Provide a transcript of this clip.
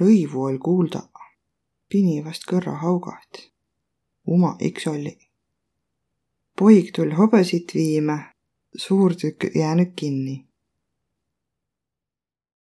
lõivu oll' kuuldaq. Pini vast kõrra haugat. Uma iks olliq. Poig tull' hobõsit viimä, suur tükk jäänüq kinniq.